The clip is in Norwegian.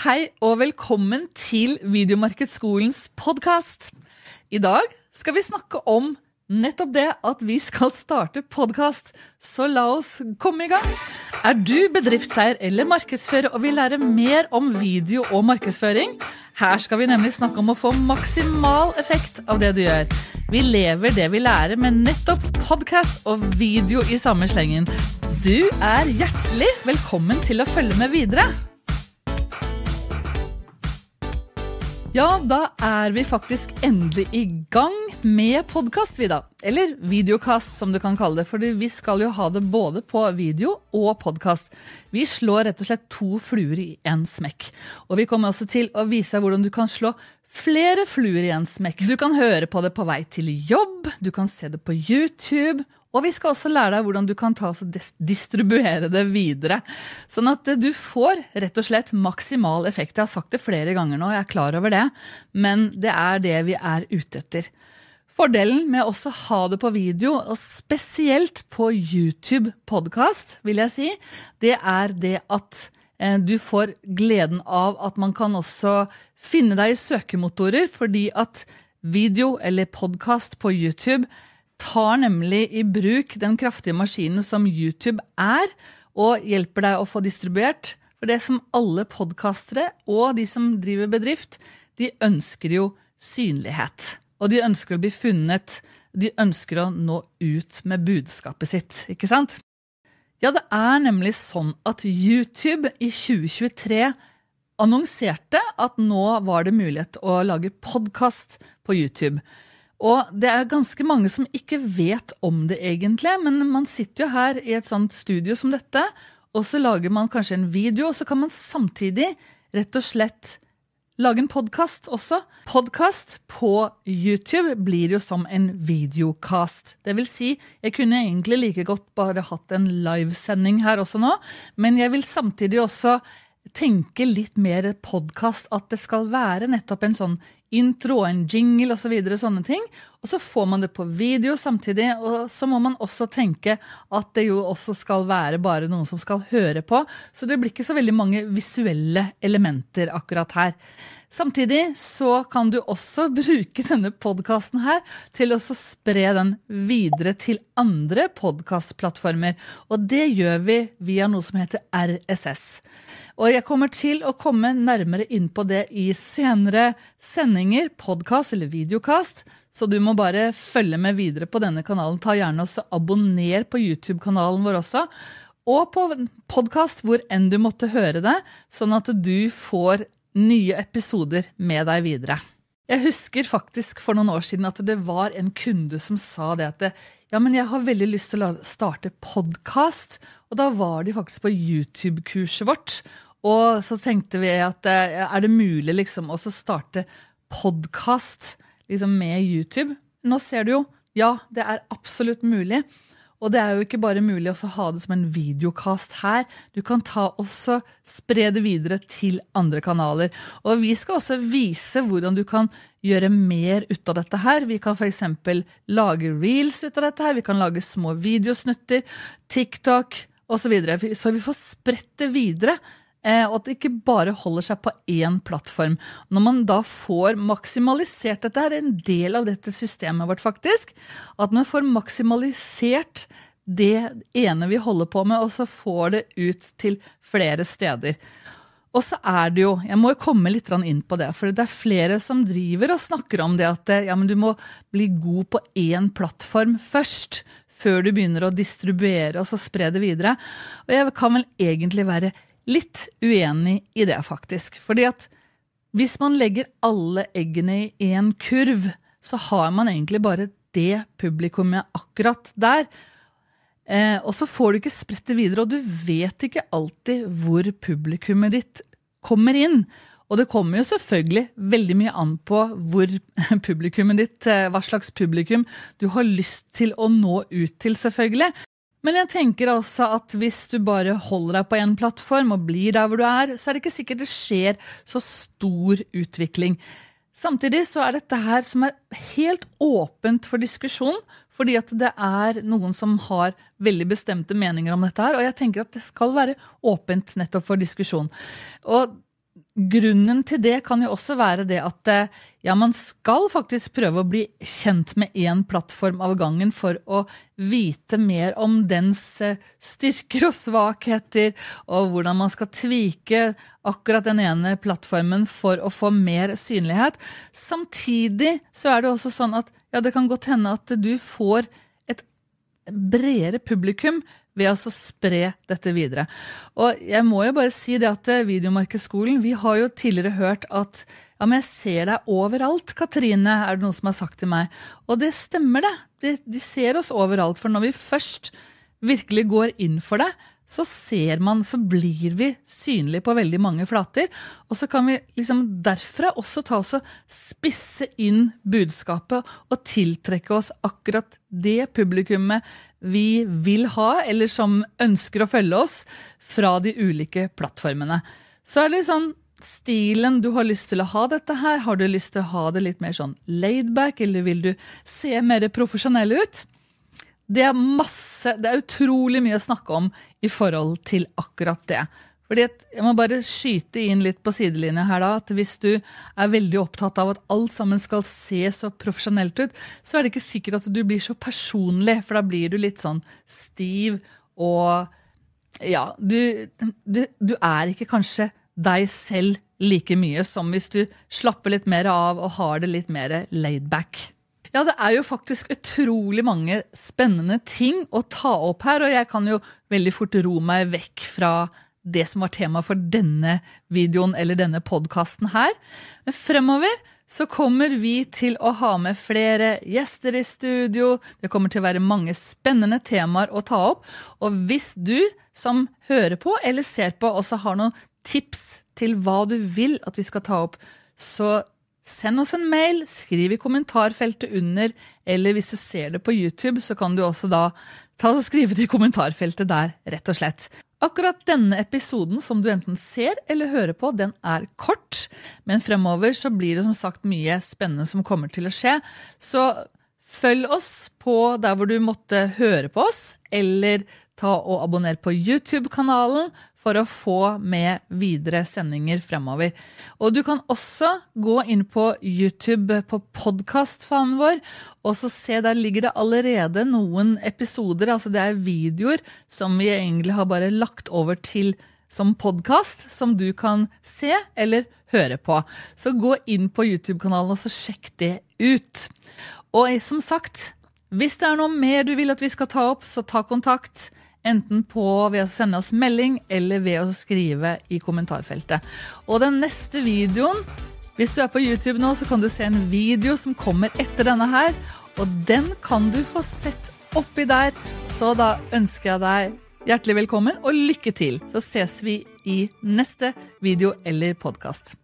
Hei og velkommen til Videomarkedsskolens podkast. I dag skal vi snakke om nettopp det at vi skal starte podkast, så la oss komme i gang. Er du bedriftseier eller markedsfører og vil lære mer om video og markedsføring? Her skal vi nemlig snakke om å få maksimal effekt av det du gjør. Vi lever det vi lærer med nettopp podkast og video i samme slengen. Du er hjertelig velkommen til å følge med videre. Ja, da er vi faktisk endelig i gang med podkast, vi da. Eller videokast, som du kan kalle det. For vi skal jo ha det både på video og podkast. Vi slår rett og slett to fluer i én smekk. Og vi kommer også til å vise deg hvordan du kan slå flere fluer i en smekk. Du kan høre på det på vei til jobb, du kan se det på YouTube, og vi skal også lære deg hvordan du kan ta og distribuere det videre. Sånn at du får rett og slett maksimal effekt. Jeg har sagt det flere ganger nå, jeg er klar over det, men det er det vi er ute etter. Fordelen med også ha det på video, og spesielt på YouTube podkast, vil jeg si, det er det at Eh, du får gleden av at man kan også finne deg i søkemotorer, fordi at video eller podkast på YouTube tar nemlig i bruk den kraftige maskinen som YouTube er, og hjelper deg å få distribuert. For det som alle podkastere og de som driver bedrift, de ønsker jo synlighet. Og de ønsker å bli funnet. De ønsker å nå ut med budskapet sitt, ikke sant? Ja, det er nemlig sånn at YouTube i 2023 annonserte at nå var det mulighet å lage podkast på YouTube. Og det er ganske mange som ikke vet om det egentlig, men man sitter jo her i et sånt studio som dette, og så lager man kanskje en video, og så kan man samtidig rett og slett lage en podkast også. Podkast på YouTube blir jo som en videocast. Det vil si, jeg kunne egentlig like godt bare hatt en livesending her også nå, men jeg vil samtidig også tenke litt mer podkast, at det skal være nettopp en sånn intro og en jingle osv. Så videre, sånne ting. Og så får man det på video samtidig, og så må man også tenke at det jo også skal være bare noen som skal høre på. Så det blir ikke så veldig mange visuelle elementer akkurat her. Samtidig så kan du også bruke denne podkasten her til å spre den videre til andre podkastplattformer. Og det gjør vi via noe som heter RSS. Og jeg kommer til å komme nærmere inn på det i senere sendinger, podkast eller videokast, så du må bare følge med videre på denne kanalen. Ta gjerne også Abonner på YouTube-kanalen vår også, og på podkast hvor enn du måtte høre det, sånn at du får nye episoder med deg videre. Jeg husker faktisk for noen år siden at det var en kunde som sa det at det, ja, men jeg har veldig lyst til å starte podkast. Og da var de faktisk på YouTube-kurset vårt. Og så tenkte vi at eh, er det mulig liksom å starte podkast liksom med YouTube? Nå ser du jo, ja, det er absolutt mulig. Og det er jo ikke bare mulig å ha det som en videokast her. Du kan ta også spre det videre til andre kanaler. Og vi skal også vise hvordan du kan gjøre mer ut av dette her. Vi kan f.eks. lage reels ut av dette her. Vi kan lage små videosnutter, TikTok osv. Så, videre. så vi får spredt det videre og at det ikke bare holder seg på én plattform. Når man da får maksimalisert Dette er en del av dette systemet vårt, faktisk. At man får maksimalisert det ene vi holder på med, og så får det ut til flere steder. Og så er det jo, jeg må jo komme litt inn på det, for det er flere som driver og snakker om det at ja, men du må bli god på én plattform først, før du begynner å distribuere og så spre det videre. Og jeg kan vel egentlig være litt uenig i det, faktisk. Fordi at hvis man legger alle eggene i én kurv, så har man egentlig bare det publikummet akkurat der. Eh, og så får du ikke spredt det videre, og du vet ikke alltid hvor publikummet ditt kommer inn. Og det kommer jo selvfølgelig veldig mye an på hvor publikummet ditt, eh, hva slags publikum du har lyst til å nå ut til, selvfølgelig. Men jeg tenker altså at hvis du bare holder deg på én plattform og blir der hvor du er, så er det ikke sikkert det skjer så stor utvikling. Samtidig så er dette her som er helt åpent for diskusjon, fordi at det er noen som har veldig bestemte meninger om dette her, og jeg tenker at det skal være åpent nettopp for diskusjon. Og grunnen til det kan jo også være det at eh, ja, man skal faktisk prøve å bli kjent med én plattform av gangen for å vite mer om dens eh, styrker og svakheter, og hvordan man skal tvike akkurat den ene plattformen for å få mer synlighet. Samtidig så er det også sånn at ja, det kan godt hende at du får et bredere publikum ved å spre dette videre. Og jeg må jo bare si det at eh, Videomarkedsskolen, vi har jo tidligere hørt at ja, men jeg ser deg overalt, Katrine, er det noen som har sagt til meg. Og det stemmer, det. De, de ser oss overalt. For når vi først virkelig går inn for det, så ser man, så blir vi synlige på veldig mange flater. Og så kan vi liksom derfra også ta oss og spisse inn budskapet og tiltrekke oss akkurat det publikummet vi vil ha, eller som ønsker å følge oss fra de ulike plattformene. Så er det sånn stilen du har lyst til å ha dette her. Har du lyst til å ha det litt mer sånn laidback, eller vil du se mer profesjonell ut? Det er masse, det er utrolig mye å snakke om i forhold til akkurat det. Fordi Jeg må bare skyte inn litt på sidelinja her da, at hvis du er veldig opptatt av at alt sammen skal se så profesjonelt ut, så er det ikke sikkert at du blir så personlig, for da blir du litt sånn stiv og Ja, du, du, du er ikke kanskje deg selv like mye som hvis du slapper litt mer av og har det litt mer laid back. Ja, det er jo faktisk utrolig mange spennende ting å ta opp her, og jeg kan jo veldig fort ro meg vekk fra det som var tema for denne videoen eller denne podkasten her. Men fremover så kommer vi til å ha med flere gjester i studio. Det kommer til å være mange spennende temaer å ta opp. Og hvis du som hører på eller ser på, også har noen tips til hva du vil at vi skal ta opp, så send oss en mail, skriv i kommentarfeltet under, eller hvis du ser det på YouTube, så kan du også da ta og skrive det i kommentarfeltet der, rett og slett. Akkurat denne episoden som du enten ser eller hører på, den er kort, men fremover så blir det som sagt mye spennende som kommer til å skje. Så følg oss på der hvor du måtte høre på oss, eller ta og abonner på YouTube-kanalen for å få med videre sendinger fremover. Og du kan også gå inn på YouTube på podkastfanen vår, og så se der ligger det allerede noen episoder, altså det er videoer som vi egentlig har bare lagt over til som podkast, som du kan se eller høre på. Så gå inn på YouTube-kanalen og så sjekk det ut. Og som sagt, hvis det er noe mer du vil at vi skal ta opp, så ta kontakt. Enten på ved å sende oss melding eller ved å skrive i kommentarfeltet. Og den neste videoen Hvis du er på YouTube nå, så kan du se en video som kommer etter denne her. Og den kan du få sett oppi der. Så da ønsker jeg deg hjertelig velkommen og lykke til. Så ses vi i neste video eller podkast.